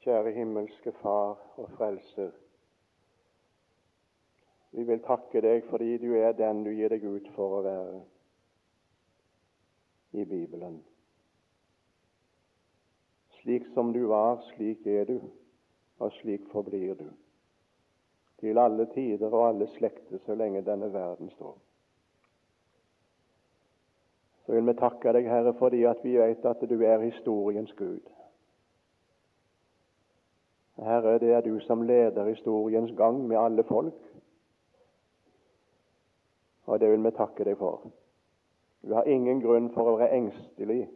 Kjære himmelske Far og Frelser. Vi vil takke deg fordi du er den du gir deg ut for å være i Bibelen. Slik som du var, slik er du, og slik forblir du. Til alle tider og alle slekter så lenge denne verden står. Så vil vi takke deg, Herre, fordi at vi vet at du er historiens Gud. Herre, det er du som leder historiens gang med alle folk. Og det vil vi takke deg for. Du har ingen grunn for å være engstelig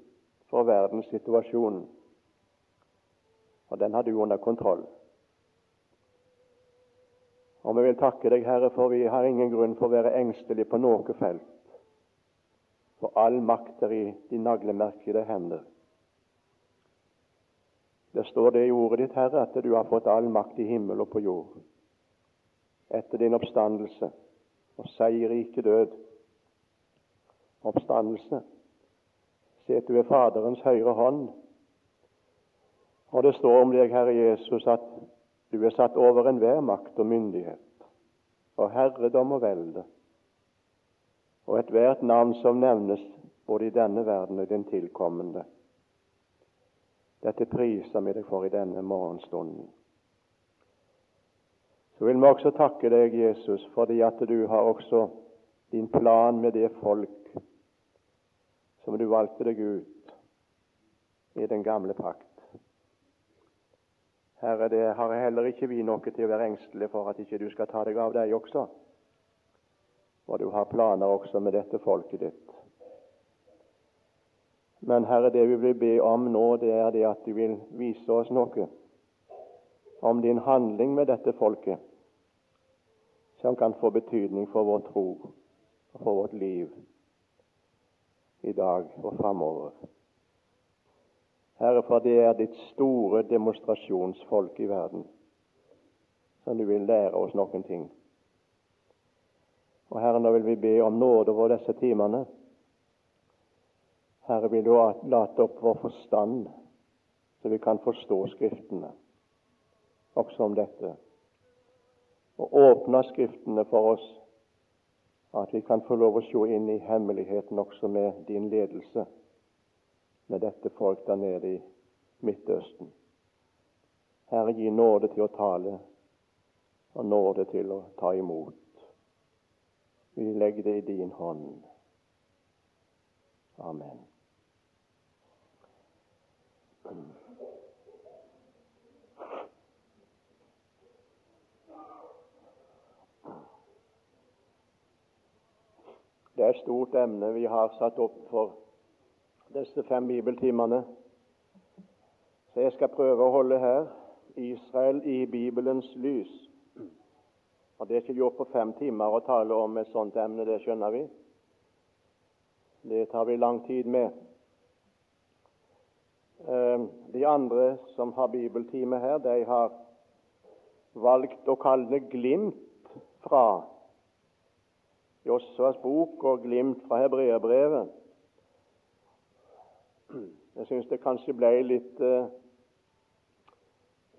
for verdens situasjon, og den har du under kontroll. Og vi vil takke deg, Herre, for vi har ingen grunn for å være engstelig på noe felt. For all makt er i de naglemerkede hender. Det står det i ordet ditt, Herre, at du har fått all makt i himmel og på jord. Etter din oppstandelse og seierrike død. Oppstandelse. Se at du er Faderens høyre hånd. Og det står om deg, Herre Jesus, at du er satt over enhver makt og myndighet, og herredom og velde, og ethvert navn som nevnes både i denne verden og i den tilkommende. Dette priser vi deg for i denne morgenstunden. Så vil vi også takke deg, Jesus, fordi at du har også din plan med det folk som du valgte deg ut i den gamle pakt. Herre, det har heller ikke vi noe til å være engstelige for at ikke du skal ta deg av deg også. Og du har planer også med dette folket ditt. Men Herre, det vi vil be om nå, det er det at du vil vise oss noe om din handling med dette folket, som kan få betydning for vår tro og for vårt liv i dag og framover. Herre, for det er ditt store demonstrasjonsfolk i verden, som du vil lære oss noen ting. Og Herre, nå vil vi be om nåde over disse timene. Herre, vil du late opp vår forstand, så vi kan forstå Skriftene også om dette. Og åpne Skriftene for oss, at vi kan få lov å se inn i hemmeligheten også med din ledelse med dette folk der nede i Midtøsten. Herre, gi nåde til å tale og nåde til å ta imot. Vi legger det i din hånd. Amen. Det er et stort emne vi har satt opp for disse fem bibeltimene. Så jeg skal prøve å holde her Israel i Bibelens lys. Og Det er ikke gjort på fem timer å tale om et sånt emne, det skjønner vi. Det tar vi lang tid med. Ehm, de andre som har bibeltime her, de har valgt å kalle det 'glimt fra' Jossuas bok og 'glimt fra hebreerbrevet'. Jeg syns det kanskje ble litt eh,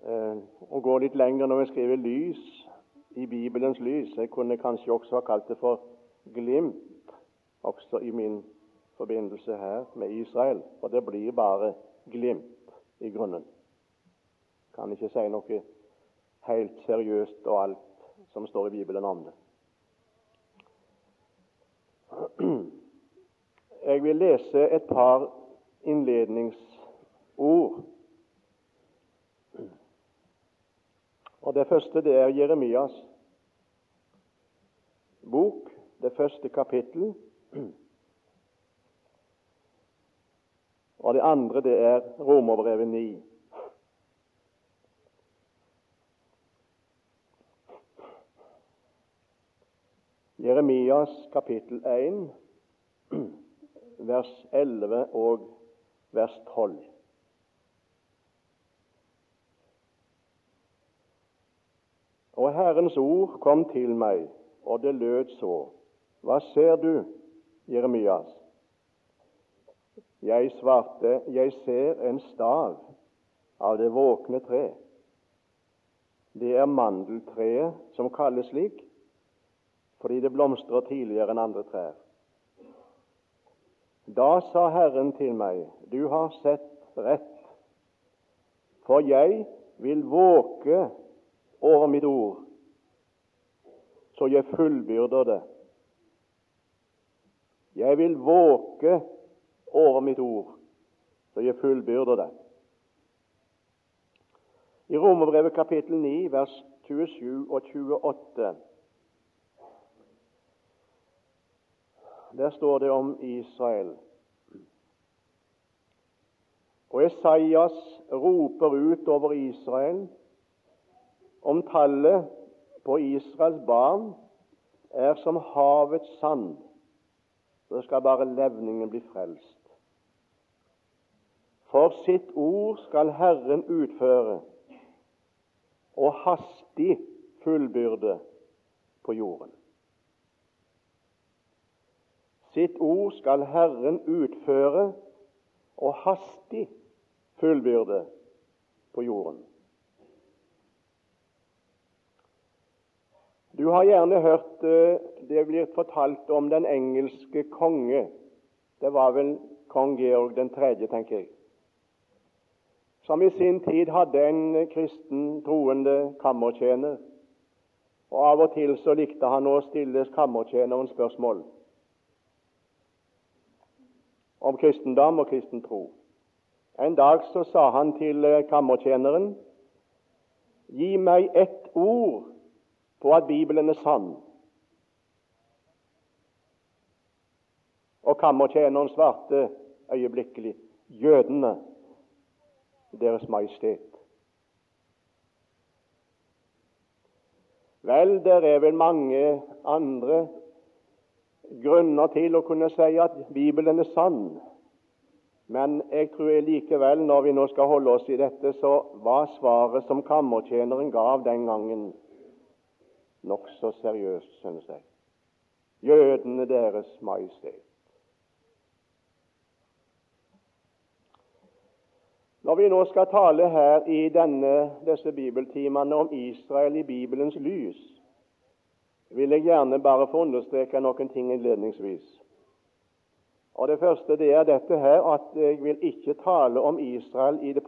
uh, å gå litt lenger når vi skriver 'lys' i Bibelens lys. Jeg kunne kanskje også ha kalt det for 'glimt' også i min forbindelse her med Israel. For det blir bare glimt i grunnen. Kan ikke si noe helt seriøst og alt som står i Bibelen om det. Jeg vil lese et par innledningsord. Og Det første det er Jeremias bok, det første kapittel. Og det andre det er Romerbrevet 9. Jeremias kapittel 1, vers 11 og vers 12. Og Herrens ord kom til meg, og det lød så. Hva ser du, Jeremias? Jeg svarte, jeg ser en stav av det våkne tre. Det er mandeltreet som kalles slik fordi det blomstrer tidligere enn andre trær. Da sa Herren til meg, du har sett rett, for jeg vil våke over mitt ord, så jeg fullbyrder det. Jeg vil våke over mitt ord, så jeg fullbyrder det. I Romerbrevet kapittel 9, vers 27 og 28 Der står det om Israel. Og Esaias roper ut over Israel om tallet på Israels barn er som havets sand. Så skal bare levningen bli frelst. For sitt ord skal Herren utføre og hastig fullbyrde på jorden. Sitt ord skal Herren utføre og hastig fullbyrde på jorden. Du har gjerne hørt eh, det blir fortalt om den engelske konge. Det var vel kong Georg den tenker jeg. Som i sin tid hadde en kristen troende kammertjener. Og Av og til så likte han å stille kammertjeneren spørsmål om kristendom og kristen tro. En dag så sa han til eh, kammertjeneren Gi meg ett ord på at Bibelen er sann. Og kammertjeneren svarte øyeblikkelig jødene, Deres Majestet. Vel, det er vel mange andre grunner til å kunne si at Bibelen er sann. Men jeg tror jeg likevel, når vi nå skal holde oss i dette, så var svaret som kammertjeneren gav den gangen, nokså seriøst, synes jeg. Jødene Deres Majestet. Når vi nå skal tale her i denne, disse bibeltimene om Israel i Bibelens lys, vil jeg gjerne bare få understreke noen ting innledningsvis. Og Det første det er dette her at jeg vil ikke tale om Israel i det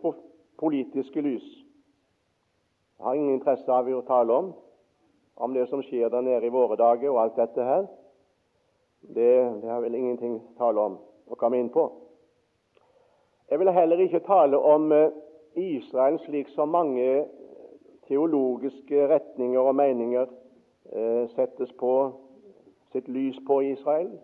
politiske lys. Jeg har ingen interesse av å tale om om det som skjer der nede i våre dager og alt dette her. Det, det har vel ingenting å tale om å komme inn på. Jeg vil heller ikke tale om eh, Israel slik som mange teologiske retninger og meninger eh, settes på sitt lys på Israel.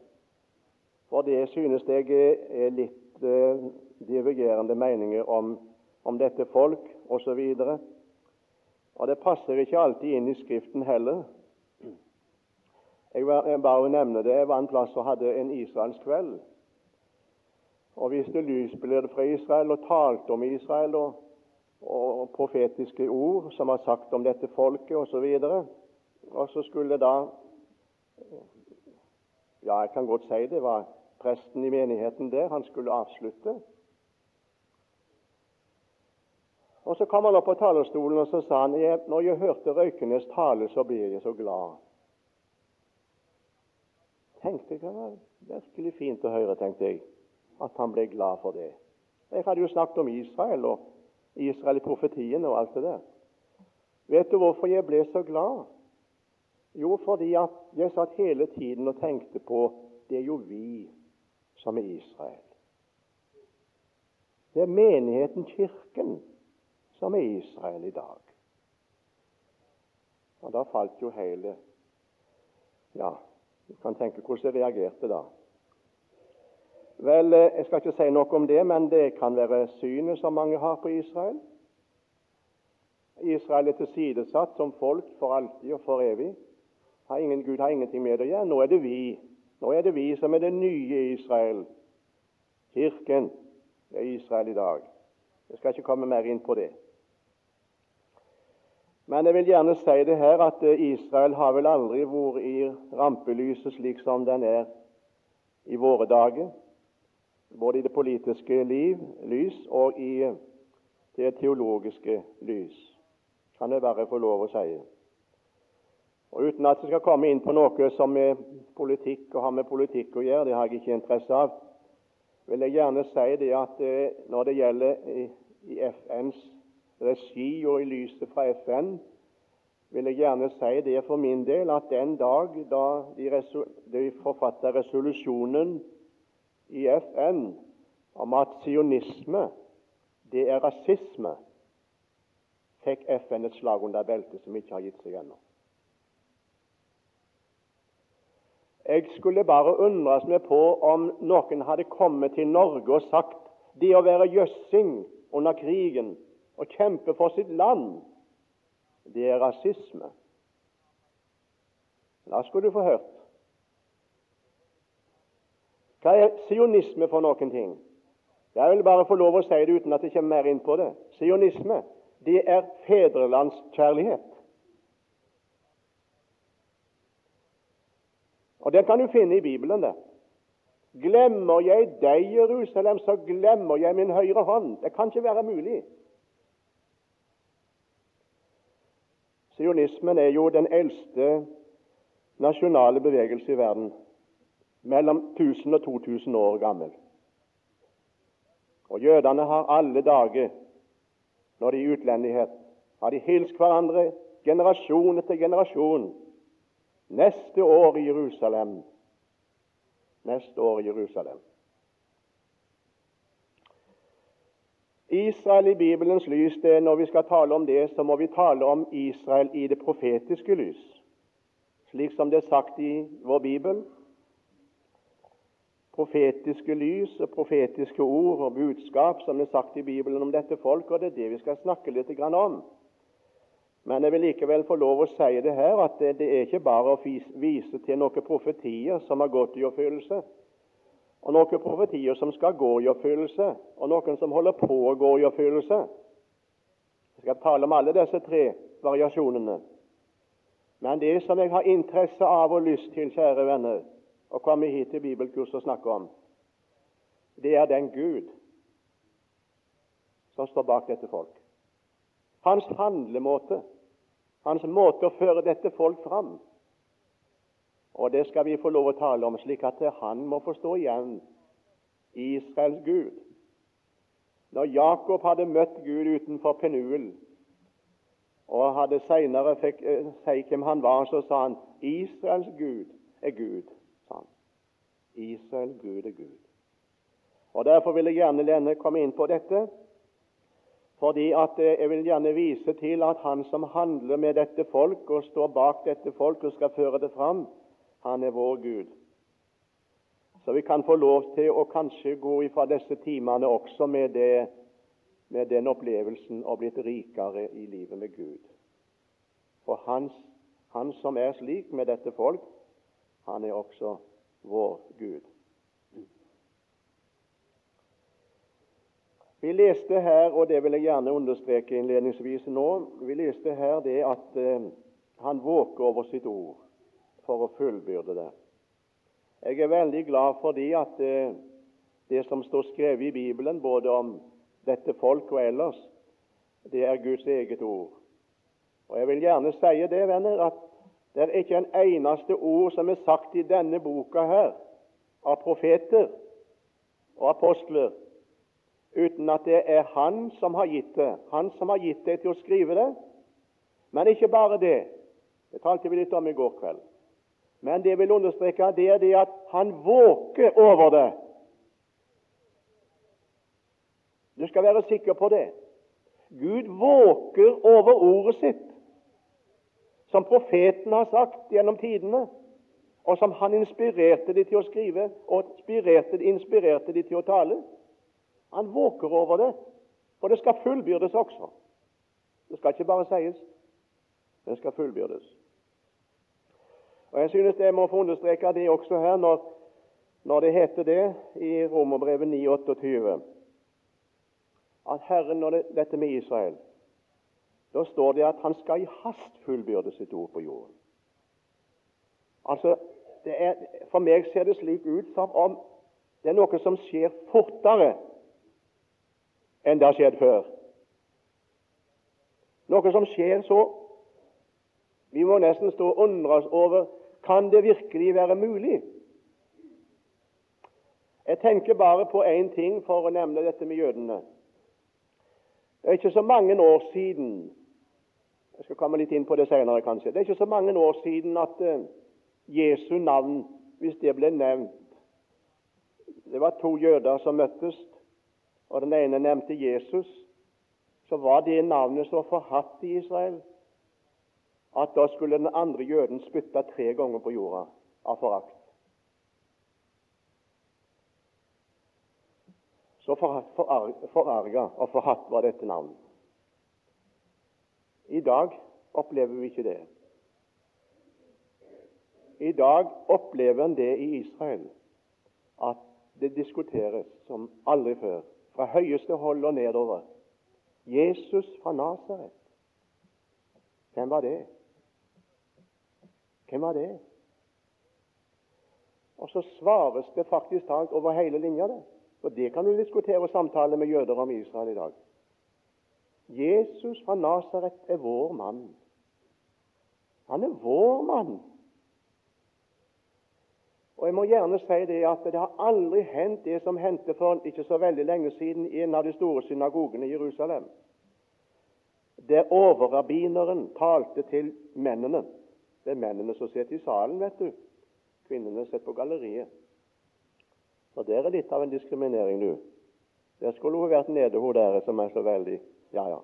For det synes jeg er litt eh, divergerende meninger om, om dette folk osv. Og, og det passer ikke alltid inn i Skriften heller. Jeg, bare nevne det. Jeg var en plass og hadde en israelskveld. Og viste lysbilder fra Israel og talte om Israel og, og profetiske ord som var sagt om dette folket osv. Og, og så skulle da Ja, jeg kan godt si det var presten i menigheten der. Han skulle avslutte. Og Så kom han opp på talerstolen og så sa han, når jeg hørte Røykenes tale, så ble jeg så glad. Tenkte jeg, Det var virkelig fint å høre, tenkte jeg, at han ble glad for det. Jeg hadde jo snakket om Israel og Israel i profetien og alt det der. Vet du hvorfor jeg ble så glad? Jo, fordi at jeg satt hele tiden og tenkte på det er jo vi som er Israel. Det er menigheten, Kirken, som er Israel i dag. Og da falt jo hele Ja, du kan tenke hvordan jeg reagerte da. Vel, eh, jeg skal ikke si noe om det, men det kan være synet som mange har på Israel. Israel er tilsidesatt som folk for alltid og for evig. Har ingen, Gud har ingenting med det å gjøre. Nå er det vi. Nå er det vi som er det nye Israel. Kirken er Israel i dag. Jeg skal ikke komme mer inn på det. Men jeg vil gjerne si det her at eh, Israel har vel aldri vært i rampelyset slik som den er i våre dager. Både i det politiske liv, lys og i, det teologiske lys. Kan det bare få lov å si. Og Uten at jeg skal komme inn på noe som er politikk og har med politikk å gjøre, det har jeg ikke interesse av, vil jeg gjerne si det at eh, når det gjelder i FNs regi og i lyset fra FN, vil jeg gjerne si det for min del at den dag da de, de forfatta resolusjonen i FN om at sionisme det er rasisme, fikk FN et slag under beltet som ikke har gitt seg ennå. Jeg skulle bare undres meg på om noen hadde kommet til Norge og sagt det å være jøssing under krigen og kjempe for sitt land, det er rasisme. Da skulle du få hørt. Hva er sionisme for noen ting? Jeg vil bare få lov å si det uten at jeg kommer mer inn på det. Sionisme, det er fedrelandskjærlighet. Og Den kan du finne i Bibelen. det. Glemmer jeg deg, Jerusalem, så glemmer jeg min høyre hånd. Det kan ikke være mulig. Sionismen er jo den eldste nasjonale bevegelse i verden. Mellom 1000 og 2000 år gammel. Og jødene har alle dager, når de er i utlendighet, har de hilst hverandre generasjon etter generasjon Neste år i Jerusalem. Neste år i Jerusalem. Israel i Bibelens lys, det, når vi skal tale om det, så må vi tale om Israel i det profetiske lys, slik som det er sagt i vår bibel. Profetiske lys og profetiske ord og budskap som er sagt i Bibelen om dette folk, og det er det vi skal snakke litt om. Men jeg vil likevel få lov å si det her, at det, det er ikke bare å vise til noen profetier som har gått i oppfyllelse, og noen profetier som skal gå i oppfyllelse, og noen som holder på å gå i oppfyllelse. Jeg skal tale om alle disse tre variasjonene. Men det som jeg har interesse av og lyst til, kjære venner, å komme hit til bibelkurs og snakke om, det er den Gud som står bak dette folk. Hans handlemåte hans måte å føre dette folk fram. Og det skal vi få lov å tale om, slik at han må forstå igjen Israels Gud. Når Jakob hadde møtt Gud utenfor Penuel, og hadde senere fikk eh, si hvem han var, så sa han Israels Gud er Gud. sa han. Israel Gud er Gud. Og Derfor vil jeg gjerne komme inn på dette fordi at eh, Jeg vil gjerne vise til at han som handler med dette folk og står bak dette folk og skal føre det fram, han er vår Gud. Så vi kan få lov til å kanskje gå ifra disse timene også med, det, med den opplevelsen og blitt rikere i livet med Gud. For han, han som er slik med dette folk, han er også vår Gud. Vi leste her, og det vil jeg gjerne understreke innledningsvis nå, vi leste her det at eh, han våker over sitt ord for å fullbyrde det. Jeg er veldig glad for det at eh, det som står skrevet i Bibelen, både om dette folk og ellers, det er Guds eget ord. Og Jeg vil gjerne si det, venner, at det er ikke en eneste ord som er sagt i denne boka her av profeter og apostler uten at det er Han som har gitt det. Han som har gitt det til å skrive det. Men ikke bare det. Det talte vi litt om i går kveld. Men det vil understreke det er det at han våker over det. Du skal være sikker på det. Gud våker over ordet sitt, som profeten har sagt gjennom tidene, og som han inspirerte de til å skrive og inspirerte de til å tale. Han våker over det, for det skal fullbyrdes også. Det skal ikke bare sies, det skal fullbyrdes. Og Jeg synes jeg må få understreke det også her, når, når det heter det i Romerbrevet 9,28 at Herren, når det, dette med Israel Da står det at han skal i hast fullbyrde sitt ord på jorden. Altså, er, For meg ser det slik ut som om det er noe som skjer fortere enn det har skjedd før. Noe som skjer så. Vi må nesten stå og undre oss over kan det virkelig være mulig. Jeg tenker bare på én ting for å nevne dette med jødene. Det er ikke så mange år siden Jeg skal komme litt inn på det senere, kanskje. Det er ikke så mange år siden at uh, Jesu navn, hvis det ble nevnt Det var to jøder som møttes, og den ene nevnte Jesus. Så var det navnet så forhatt i Israel at da skulle den andre jøden spytte tre ganger på jorda av forakt. Så forarga og forhatt var dette navnet. I dag opplever vi ikke det. I dag opplever en det i Israel at det diskuteres som aldri før, fra høyeste hold og nedover. Jesus fra Nasaret. Hvem var det? Hvem var det? Og så svares det faktisk talt over hele linja. Og Det kan du diskutere og samtale med jøder om Israel i dag. Jesus fra Nasaret er vår mann. Han er vår mann. Og Jeg må gjerne si det at det har aldri hendt det som hendte for ikke så veldig lenge siden i en av de store synagogene i Jerusalem, der overrabbineren talte til mennene. Det er mennene som sitter i salen, vet du. Kvinnene sitter på galleriet. Og Der er litt av en diskriminering, du. Der skulle hun vært nede, hun der som er så veldig Ja, ja.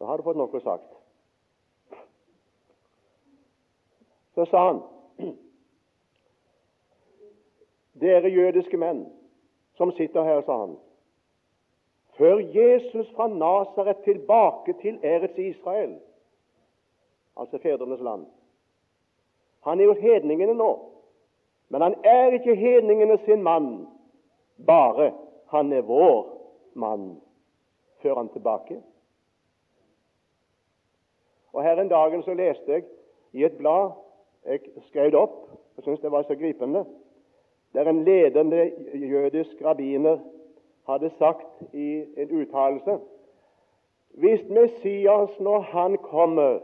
Nå har du fått noe sagt. Så sa han Dere jødiske menn som sitter her, sa han. Før Jesus fra Nasaret tilbake til Erets Israel, altså fedrenes land Han er jo hedningene nå, men han er ikke hedningene sin mann bare. Han er vår mann før han tilbake. Og Her en dagen så leste jeg i et blad jeg skrev det opp, jeg syntes det var så gripende, der en ledende jødisk rabbiner hadde sagt i en uttalelse Hvis Messias, når han kommer,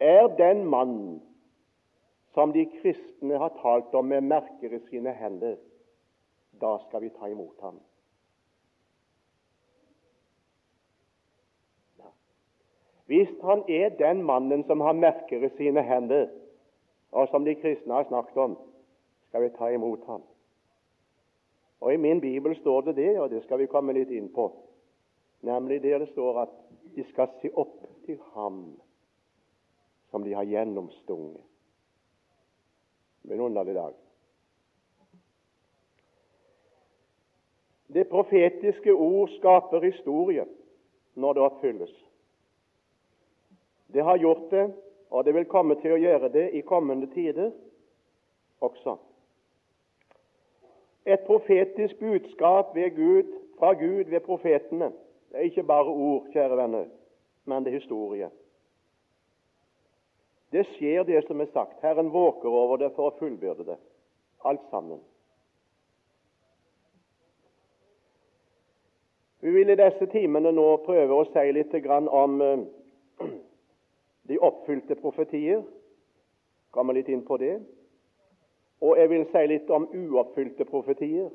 er den mann som de kristne har talt om med merker i sine hender, da skal vi ta imot ham. Hvis han er den mannen som har merker i sine hender, og som de kristne har snakket om, skal vi ta imot ham. Og I min bibel står det det, og det skal vi komme litt inn på, nemlig der det står at de skal se opp til ham som de har gjennomstunget. En underlig dag. Det profetiske ord skaper historie når det oppfylles. Det har gjort det, og det vil komme til å gjøre det i kommende tider også. Et profetisk budskap Gud, fra Gud ved profetene det er ikke bare ord, kjære venner, men det er historie. Det skjer, det som er sagt. Herren våker over det for å fullbyrde det. Alt sammen. Vi vil i disse timene nå prøve å si litt om eh, de oppfylte profetier. Kommer litt inn på det. Og jeg vil si litt om uoppfylte profetier.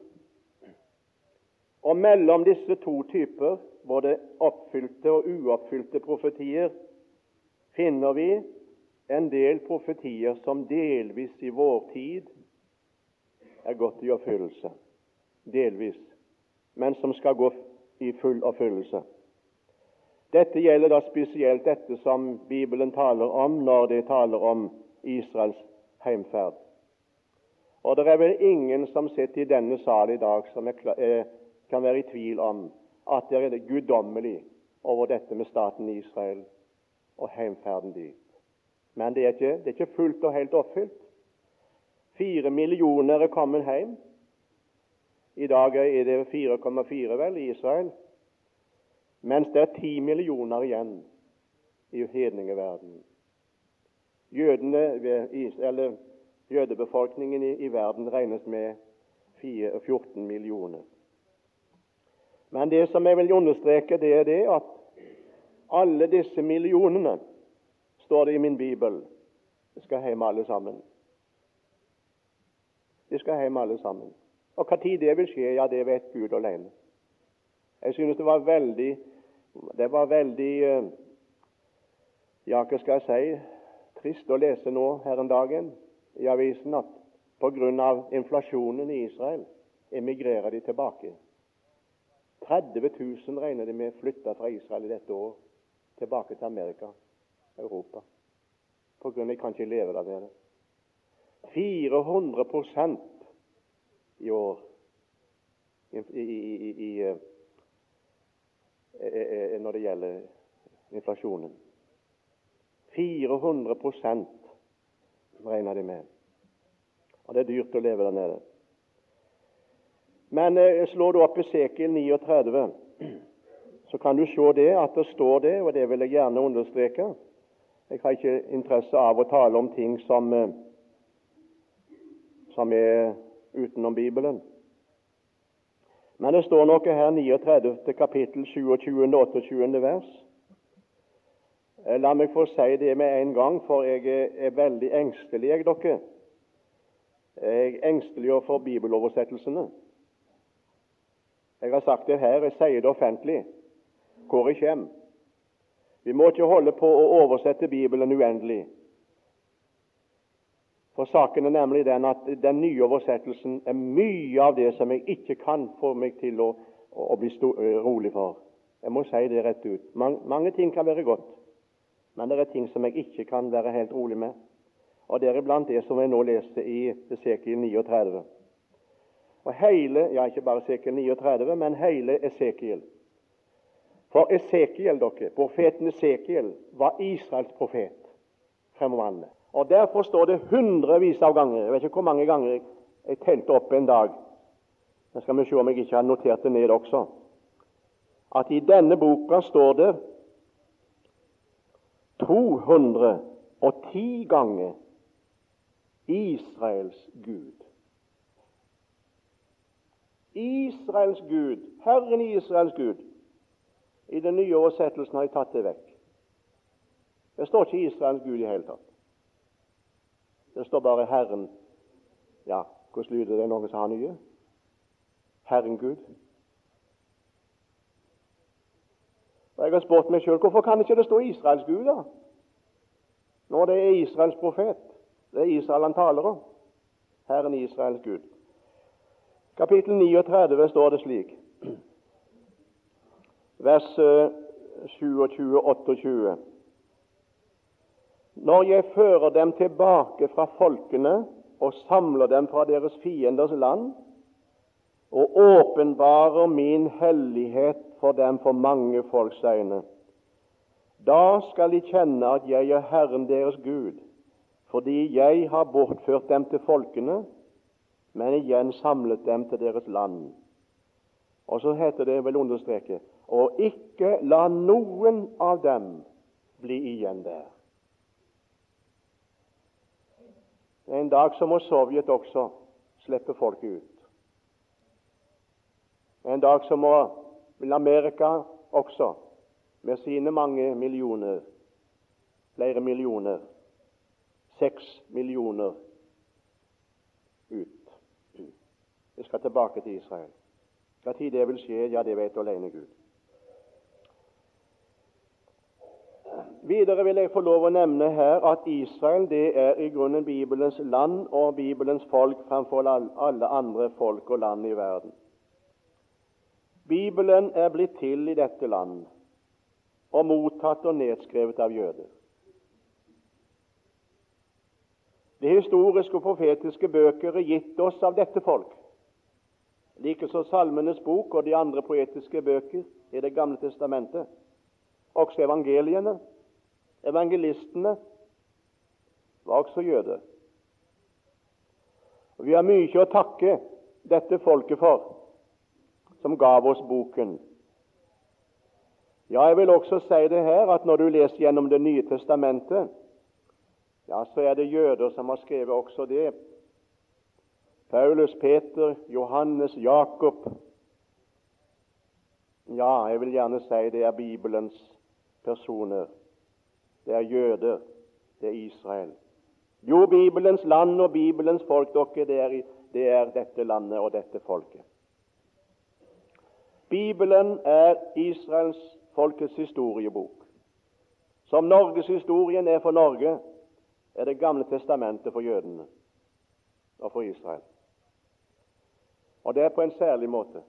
Og mellom disse to typer, både oppfylte og uoppfylte profetier, finner vi en del profetier som delvis i vår tid er gått i oppfyllelse. Delvis. Men som skal gå i full oppfyllelse. Dette gjelder da spesielt dette som Bibelen taler om når det taler om Israels heimferd. Og det er vel ingen som sitter i denne sal i dag som er, eh, kan være i tvil om at det er guddommelig over dette med staten Israel og heimferden dit. Men det er ikke, det er ikke fullt og helt oppfylt. Fire millioner er kommet hjem. I dag er det 4,4 vel i Israel mens det er ti millioner igjen i hedningeverdenen. Jødene, jødebefolkningen i, i verden regnes med 14 millioner. Men det som jeg vil understreke, det er det at alle disse millionene, står det i min bibel, skal hjem alle sammen. De skal hjem alle sammen. Og Når det vil skje, ja, det vet Gud alene. Jeg synes det var veldig det var veldig eh, ja, hva skal jeg si trist å lese nå her en dagen i avisen at pga. inflasjonen i Israel emigrerer de tilbake. 30 000 regner de med flytta fra Israel i dette år tilbake til Amerika, Europa. På grunn av de kan ikke leve der nede. 400 i år i, i, i, i, når det gjelder inflasjonen. 400% regner de med. Og det er dyrt å leve der nede. Men eh, slår du opp Esekiel 39, så kan du se det at det står det, og det vil jeg gjerne understreke. Jeg har ikke interesse av å tale om ting som, eh, som er utenom Bibelen. Men det står noe her 39. kapittel 27. og 28. vers. Eh, la meg få si det med en gang, for jeg er veldig engstelig, jeg, dere. Jeg er engstelig for bibeloversettelsene. Jeg har sagt det her, jeg sier det offentlig hvor jeg kommer. Vi må ikke holde på å oversette Bibelen uendelig. For saken er nemlig den at den nye oversettelsen er mye av det som jeg ikke kan få meg til å, å bli rolig for. Jeg må si det rett ut. Mange, mange ting kan være godt, men det er ting som jeg ikke kan være helt rolig med. Og Deriblant det som jeg nå leste i Esekiel 39. Og hele, ja Ikke bare Esekiel 39, men hele Esekiel. For Esekiel, dere, profeten Esekiel var Israels profet fremover. Og Derfor står det hundrevis av ganger Jeg vet ikke hvor mange ganger jeg, jeg telte opp en dag. Nå skal vi se om jeg ikke har notert det ned også. At i denne boka står det 210 ganger Israels Gud. Israels Gud, Herren Israels Gud. I den nye oversettelsen har jeg tatt det vekk. Det står ikke Israels Gud i hele tatt. Det står bare Herren. Ja, hvordan lyder det noen som har nye? Herren Gud. Og Jeg har spurt meg sjøl hvorfor kan ikke det stå Israels Gud, da? Når det er Israels profet. Det er Israel han taler om. Herren Israels Gud. Kapittel 39 står det slik, vers 27-28. Når jeg fører dem tilbake fra folkene og samler dem fra deres fienders land, og åpenbarer min hellighet for dem for mange folks øyne, da skal de kjenne at jeg er Herren deres Gud, fordi jeg har bortført dem til folkene men igjen samlet dem til deres land. Og så heter det, jeg vil understreke, og ikke la noen av dem bli igjen der. En dag så må Sovjet også slippe folket ut. En dag så må Amerika også, med sine mange millioner, flere millioner, seks millioner, ut. Vi skal tilbake til Israel. Tid det vil skje, ja, det vet alene Gud. Videre vil jeg få lov å nevne her at Israel det er i grunnen Bibelens land og Bibelens folk framfor alle andre folk og land i verden. Bibelen er blitt til i dette land og mottatt og nedskrevet av jøder. De historiske og profetiske bøker er gitt oss av dette folk. Likeså Salmenes bok og de andre poetiske bøker i Det gamle testamentet. Også evangeliene. Evangelistene var også jøder. Og Vi har mye å takke dette folket for, som gav oss boken. Ja, jeg vil også si det her at når du leser gjennom Det nye testamentet, ja, så er det jøder som har skrevet også det. Paulus, Peter, Johannes, Jakob Ja, jeg vil gjerne si det er Bibelens personer. Det er jøder. Det er Israel. Jo, Bibelens land og Bibelens folk, dere, det er, det er dette landet og dette folket. Bibelen er Israels folkets historiebok. Som norgeshistorien er for Norge, er Det gamle testamentet for jødene og for Israel. Og det er på en særlig måte.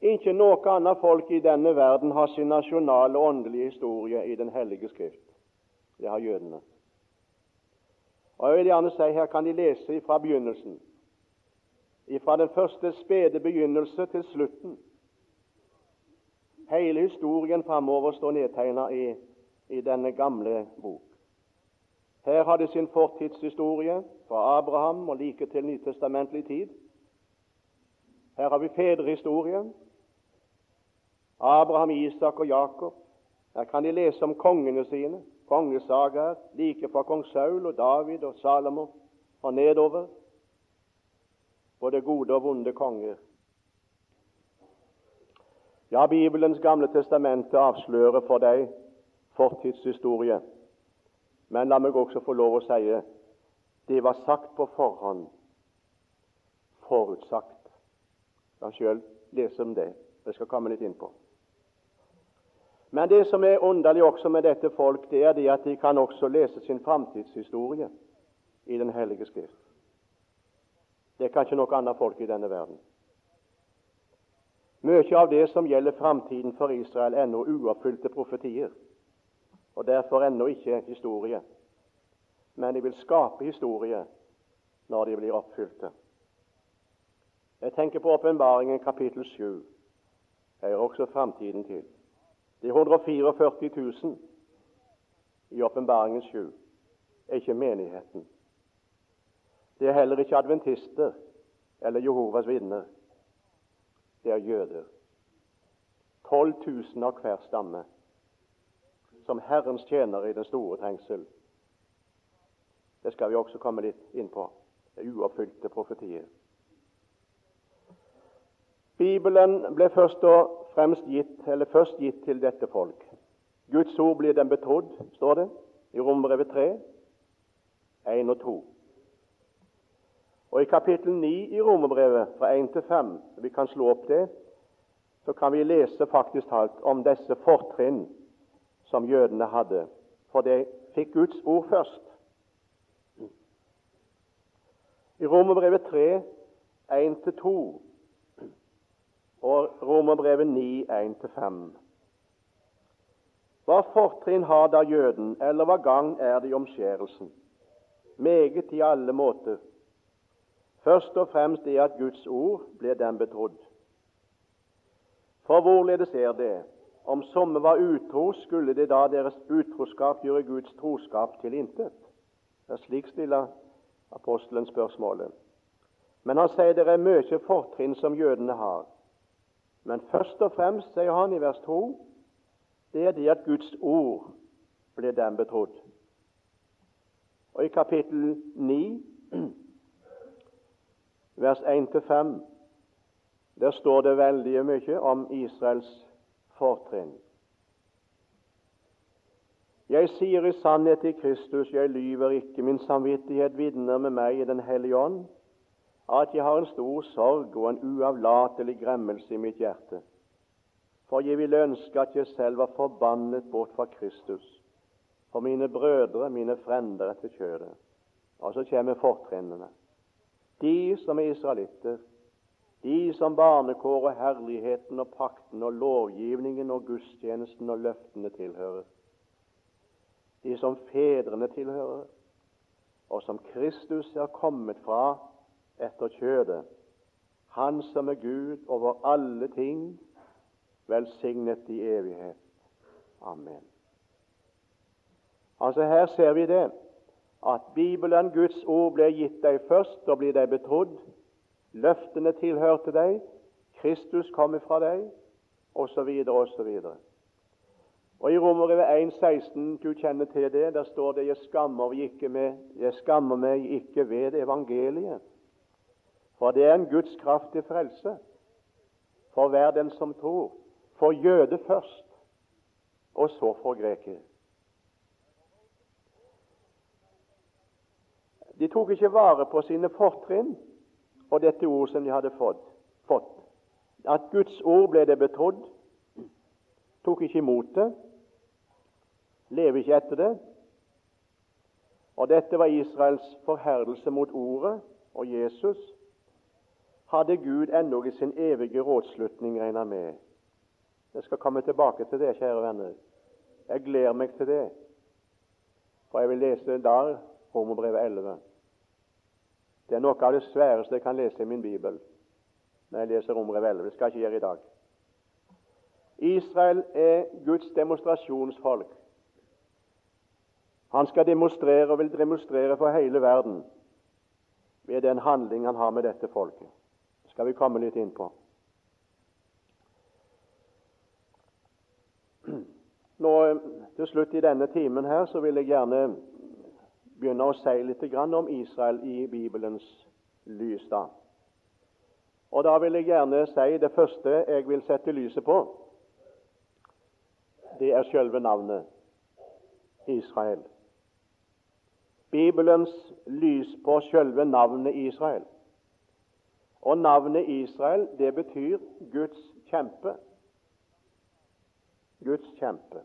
Ikke noe annet folk i denne verden har sin nasjonale og åndelige historie i Den hellige skrift. Det har jødene. Og jeg vil gjerne si Her kan de lese fra begynnelsen. Fra den første spede begynnelse til slutten. Hele historien framover står nedtegna i, i denne gamle bok. Her har de sin fortidshistorie fra Abraham og like til nytestamentlig tid. Her har vi fedrehistorien. Abraham, Isak og Jakob. Her kan de lese om kongene sine, kongesagaer, like fra kong Saul og David og Salomo og nedover. Både gode og vonde konger. Ja, Bibelens gamle testamente avslører for deg fortidshistorie. Men la meg også få lov å si det var sagt på forhånd, forutsagt. Jeg kan sjøl lese om det. Jeg skal komme litt inn på. Men det som er underlig også med dette folk, det er det at de kan også lese sin framtidshistorie i Den hellige skrift. Det kan ikke noe annet folk i denne verden. Mye av det som gjelder framtiden for Israel, er ennå uoppfylte profetier, og derfor ennå ikke historie. Men de vil skape historie når de blir oppfylte. Jeg tenker på åpenbaringen kapittel 7. Hører også framtiden til. De 144 000 i åpenbaringen 7 er ikke menigheten. Det er heller ikke adventister eller Jehovas vitner. Det er jøder. 12 000 av hver stamme, som Herrens tjenere i den store trengsel. Det skal vi også komme litt inn på. Det uoppfylte profetier. Bibelen ble først og gitt, eller først gitt til dette folk. Guds ord blir dem betrodd, står det i Rombrevet 3, 1 og 2. Og I kapittel 9 i Romerbrevet, fra 1 til 5, vi kan slå opp det, så kan vi lese faktisk alt om disse fortrinn som jødene hadde. For de fikk Guds ord først. I Romerbrevet 3, 1-2 og Romerbrevet 9, 1-5. Hva fortrinn har da jøden, eller hva gang er det i omskjærelsen? Meget i alle måter. Først og fremst det at Guds ord blir dem betrodd. For hvorledes er det? Om somme var utro, skulle det da deres utroskap gjøre Guds troskap til intet? Ja, slik stiller apostelen spørsmålet. Men han sier det er mye fortrinn som jødene har. Men først og fremst, sier han i vers 2, det er det at Guds ord blir dem betrodd. Og i kapittel 9, vers 1-5, der står det veldig mye om Israels fortrinn. Jeg sier i sannhet i Kristus, jeg lyver ikke, min samvittighet vitner med meg i Den hellige ånd, at jeg har en stor sorg og en uavlatelig gremmelse i mitt hjerte. For jeg ville ønske at jeg selv var forbannet bort fra Kristus, for mine brødre, mine frender etter kjødet. Og så kommer fortrinnene. De som er israelitter, de som barnekår og herligheten og pakten og lovgivningen og gudstjenesten og løftene tilhører. De som fedrene tilhører, og som Kristus er kommet fra etter kjødet. Han som er Gud over alle ting, velsignet i evighet. Amen. Altså Her ser vi det, at Bibelen, Guds ord, ble gitt deg først og blir deg betrodd. Løftene tilhørte deg, Kristus kom fra deg, osv., osv. Og I Romerbrevet 1,16, du kjenner til det, der står det jeg skammer, ikke med, jeg skammer meg ikke ved evangeliet. For det er en Guds kraft til frelse for hver den som tror. for jøde først, og så for greker. De tok ikke vare på sine fortrinn og dette ord som de hadde fått. fått. At Guds ord ble det betrodd. Tok ikke imot det. Lever ikke etter det. Og dette var Israels forherdelse mot ordet og Jesus. Hadde Gud ennå i sin evige rådslutning regna med. Jeg skal komme tilbake til det, kjære venner. Jeg gleder meg til det. For jeg vil lese der Romerbrevet 11. Det er noe av det sværeste jeg kan lese i min bibel når jeg leser Romerbrevet 11. Det skal jeg ikke gjøre i dag. Israel er Guds demonstrasjonsfolk. Han skal demonstrere og vil demonstrere for hele verden ved den handling han har med dette folket. Skal vi komme litt inn på. Nå Til slutt i denne timen her så vil jeg gjerne begynne å si litt om Israel i Bibelens lys. da. Og Da vil jeg gjerne si det første jeg vil sette lyset på. Det er selve navnet Israel. Bibelens lys på selve navnet Israel. Og navnet Israel, det betyr Guds kjempe. Guds kjempe.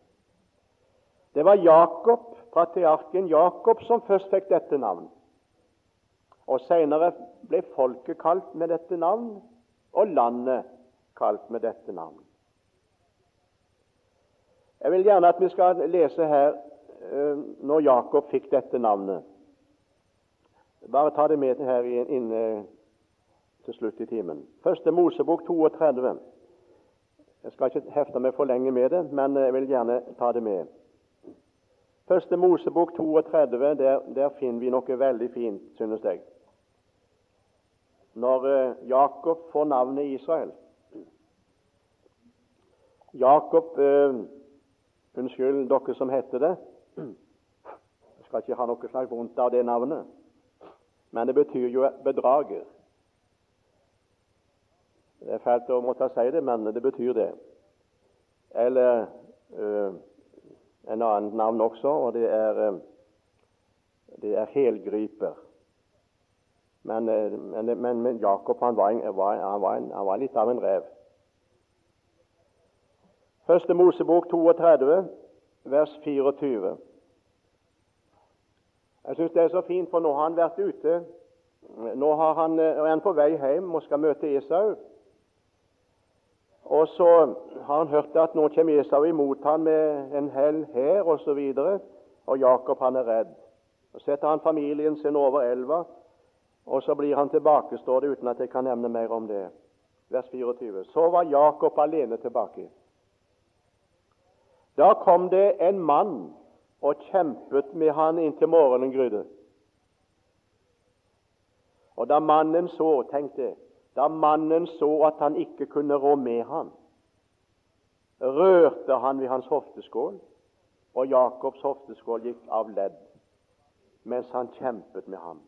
Det var Jakob, patriarken Jakob som først fikk dette navn. Og Senere ble folket kalt med dette navn, og landet kalt med dette navn. Jeg vil gjerne at vi skal lese her Eh, når Jakob fikk dette navnet. Bare ta det med her inne til slutt i timen. Første Mosebok 32. Jeg skal ikke hefte meg for lenge med det, men jeg vil gjerne ta det med. Første Mosebok 32, der, der finner vi noe veldig fint, synes jeg. Når eh, Jakob får navnet Israel Jakob eh, Unnskyld, dere som heter det. Jeg skal ikke ha noe slags vondt av det navnet, men det betyr jo bedrager. Det er fælt å måtte si det, men det betyr det. Eller uh, en annen navn også, og det er, uh, det er helgryper. Men, øh, men, men, men, Jakob han var, han, var han var, litt av en rev. Første Mosebok 32, vers 24. Jeg syns det er så fint, for nå har han vært ute. Nå han, er han på vei hjem og skal møte Esau. Og så har han hørt at nå kommer Esau imot han med en hel her osv. Og, og Jakob han er redd. Så setter han familien sin over elva, og så blir han tilbake, står det uten at jeg kan nevne mer om det. Vers 24. Så var Jakob alene tilbake. Da kom det en mann og kjempet med han inntil morgenen grydde. Og da mannen så, tenkte da mannen så at han ikke kunne rå med ham, rørte han ved hans hofteskål, og Jakobs hofteskål gikk av ledd mens han kjempet med ham.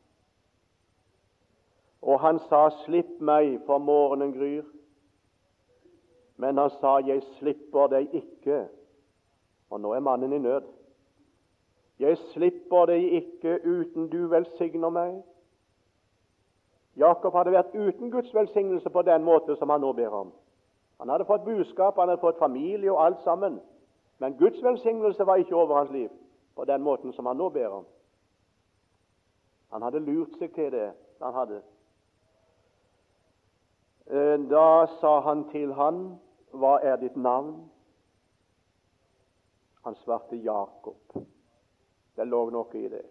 Og han sa, 'Slipp meg, for morgenen gryr.' Men han sa, 'Jeg slipper deg ikke.' Og nå er mannen i nød. Jeg slipper deg ikke uten du velsigner meg. Jakob hadde vært uten Guds velsignelse på den måte som han nå ber om. Han hadde fått budskap, han hadde fått familie og alt sammen. Men Guds velsignelse var ikke over hans liv på den måten som han nå ber om. Han hadde lurt seg til det. han hadde. Eh, da sa han til han, 'Hva er ditt navn?' Han svarte Jakob. Det lå noe i det.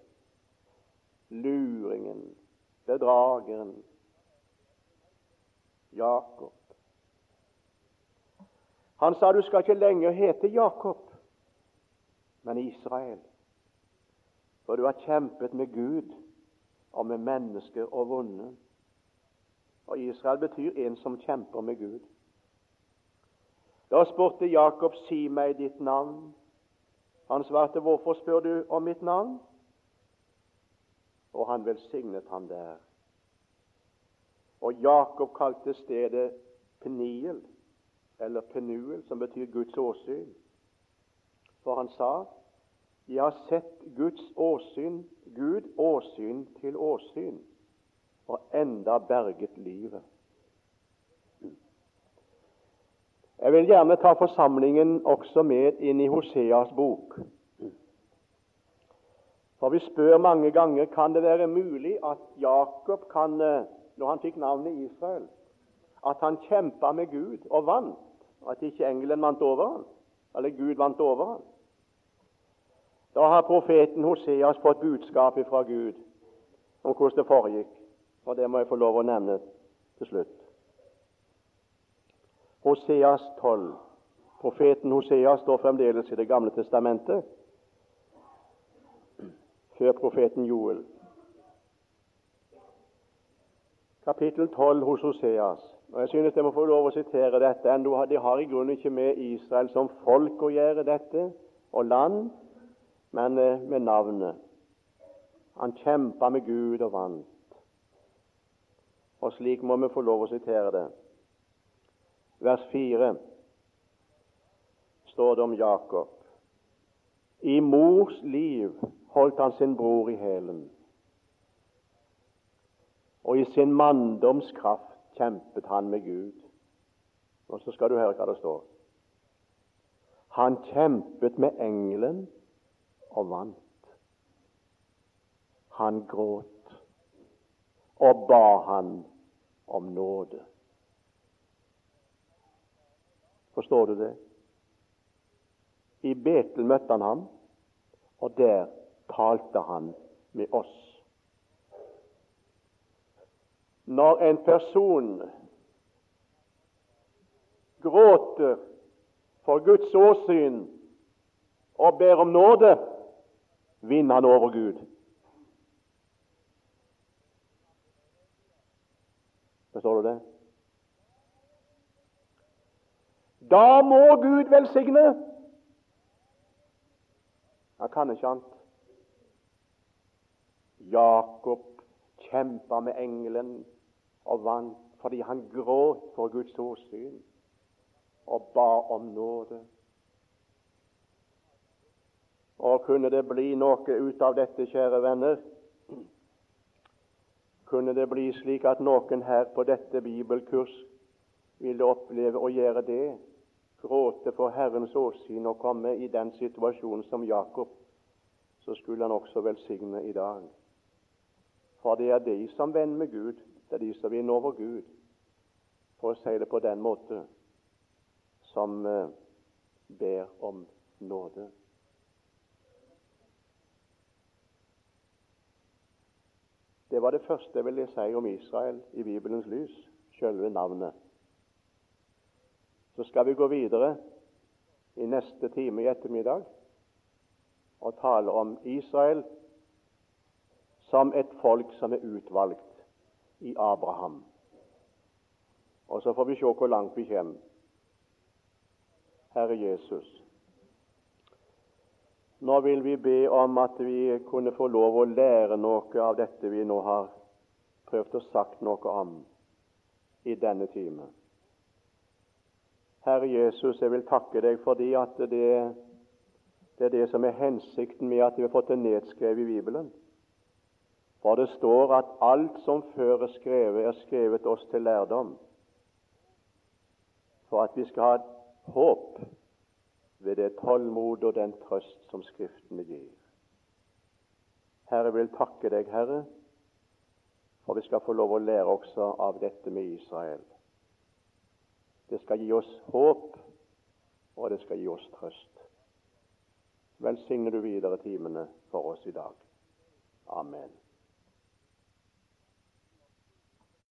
Luringen, bedrageren, Jakob. Han sa du skal ikke lenger hete Jakob, men Israel. For du har kjempet med Gud og med mennesker og vunnet. Og Israel betyr en som kjemper med Gud. Da spurte Jakob, si meg ditt navn. Han svarte, 'Hvorfor spør du om mitt navn?' Og han velsignet ham der. Og Jakob kalte stedet Peniel, eller Penuel, som betyr Guds åsyn. For han sa, 'Jeg har sett Guds åsyn, Gud åsyn til åsyn, og enda berget livet'. Jeg vil gjerne ta forsamlingen også med inn i Hoseas bok. For vi spør mange ganger kan det være mulig at Jakob kan, eh, når han fikk navnet Israel, at han kjempa med Gud og vant, at ikke engelen vant over ham, eller Gud vant over ham. Da har profeten Hoseas fått budskap fra Gud om hvordan det foregikk. Og Det må jeg få lov å nevne til slutt. Hoseas 12. Profeten Hoseas står fremdeles i Det gamle testamentet før profeten Joel. Kapittel 12 hos Hoseas. Og Jeg synes jeg må få lov å sitere dette. De har i grunnen ikke med Israel som folk å gjøre, dette, og land, men eh, med navnet. Han kjempa med Gud og vant. Og slik må vi få lov å sitere det. Vers 4 står det om Jakob. I mors liv holdt han sin bror i hælen. Og i sin manndomskraft kjempet han med Gud. Og så skal du høre hva det står. Han kjempet med engelen og vant. Han gråt og ba han om nåde. Forstår du det? I Betel møtte han ham, og der talte han med oss. Når en person gråter for Guds åsyn og ber om nåde, vinner han over Gud. Forstår du det? Da må Gud velsigne. Han kan ikke annet. Jakob kjempa med engelen og vant fordi han gråt for Guds åsyn og ba om nåde. Og kunne det bli noe ut av dette, kjære venner? Kunne det bli slik at noen her på dette bibelkurs ville oppleve å gjøre det? Gråte for Herrens åsyn og komme i den situasjonen som Jakob, så skulle han også velsigne i dag. For det er de som venner med Gud, det er de som vinner over Gud, for å si det på den måte, som eh, ber om nåde. Det var det første jeg ville si om Israel i Bibelens lys, selve navnet. Så skal vi gå videre i neste time i ettermiddag og tale om Israel som et folk som er utvalgt i Abraham. Og så får vi se hvor langt vi kommer. Herre Jesus, nå vil vi be om at vi kunne få lov å lære noe av dette vi nå har prøvd å sagt noe om i denne time. Herre Jesus, jeg vil takke deg fordi at det, det er det som er hensikten med at vi har fått det nedskrevet i Bibelen. For det står at alt som før er skrevet, er skrevet oss til lærdom, for at vi skal ha håp ved det tålmod og den trøst som Skriftene gir. Herre, vil takke deg, Herre, for vi skal få lov å lære også av dette med Israel. Det skal gi oss håp, og det skal gi oss trøst. Velsigne du videre timene for oss i dag. Amen.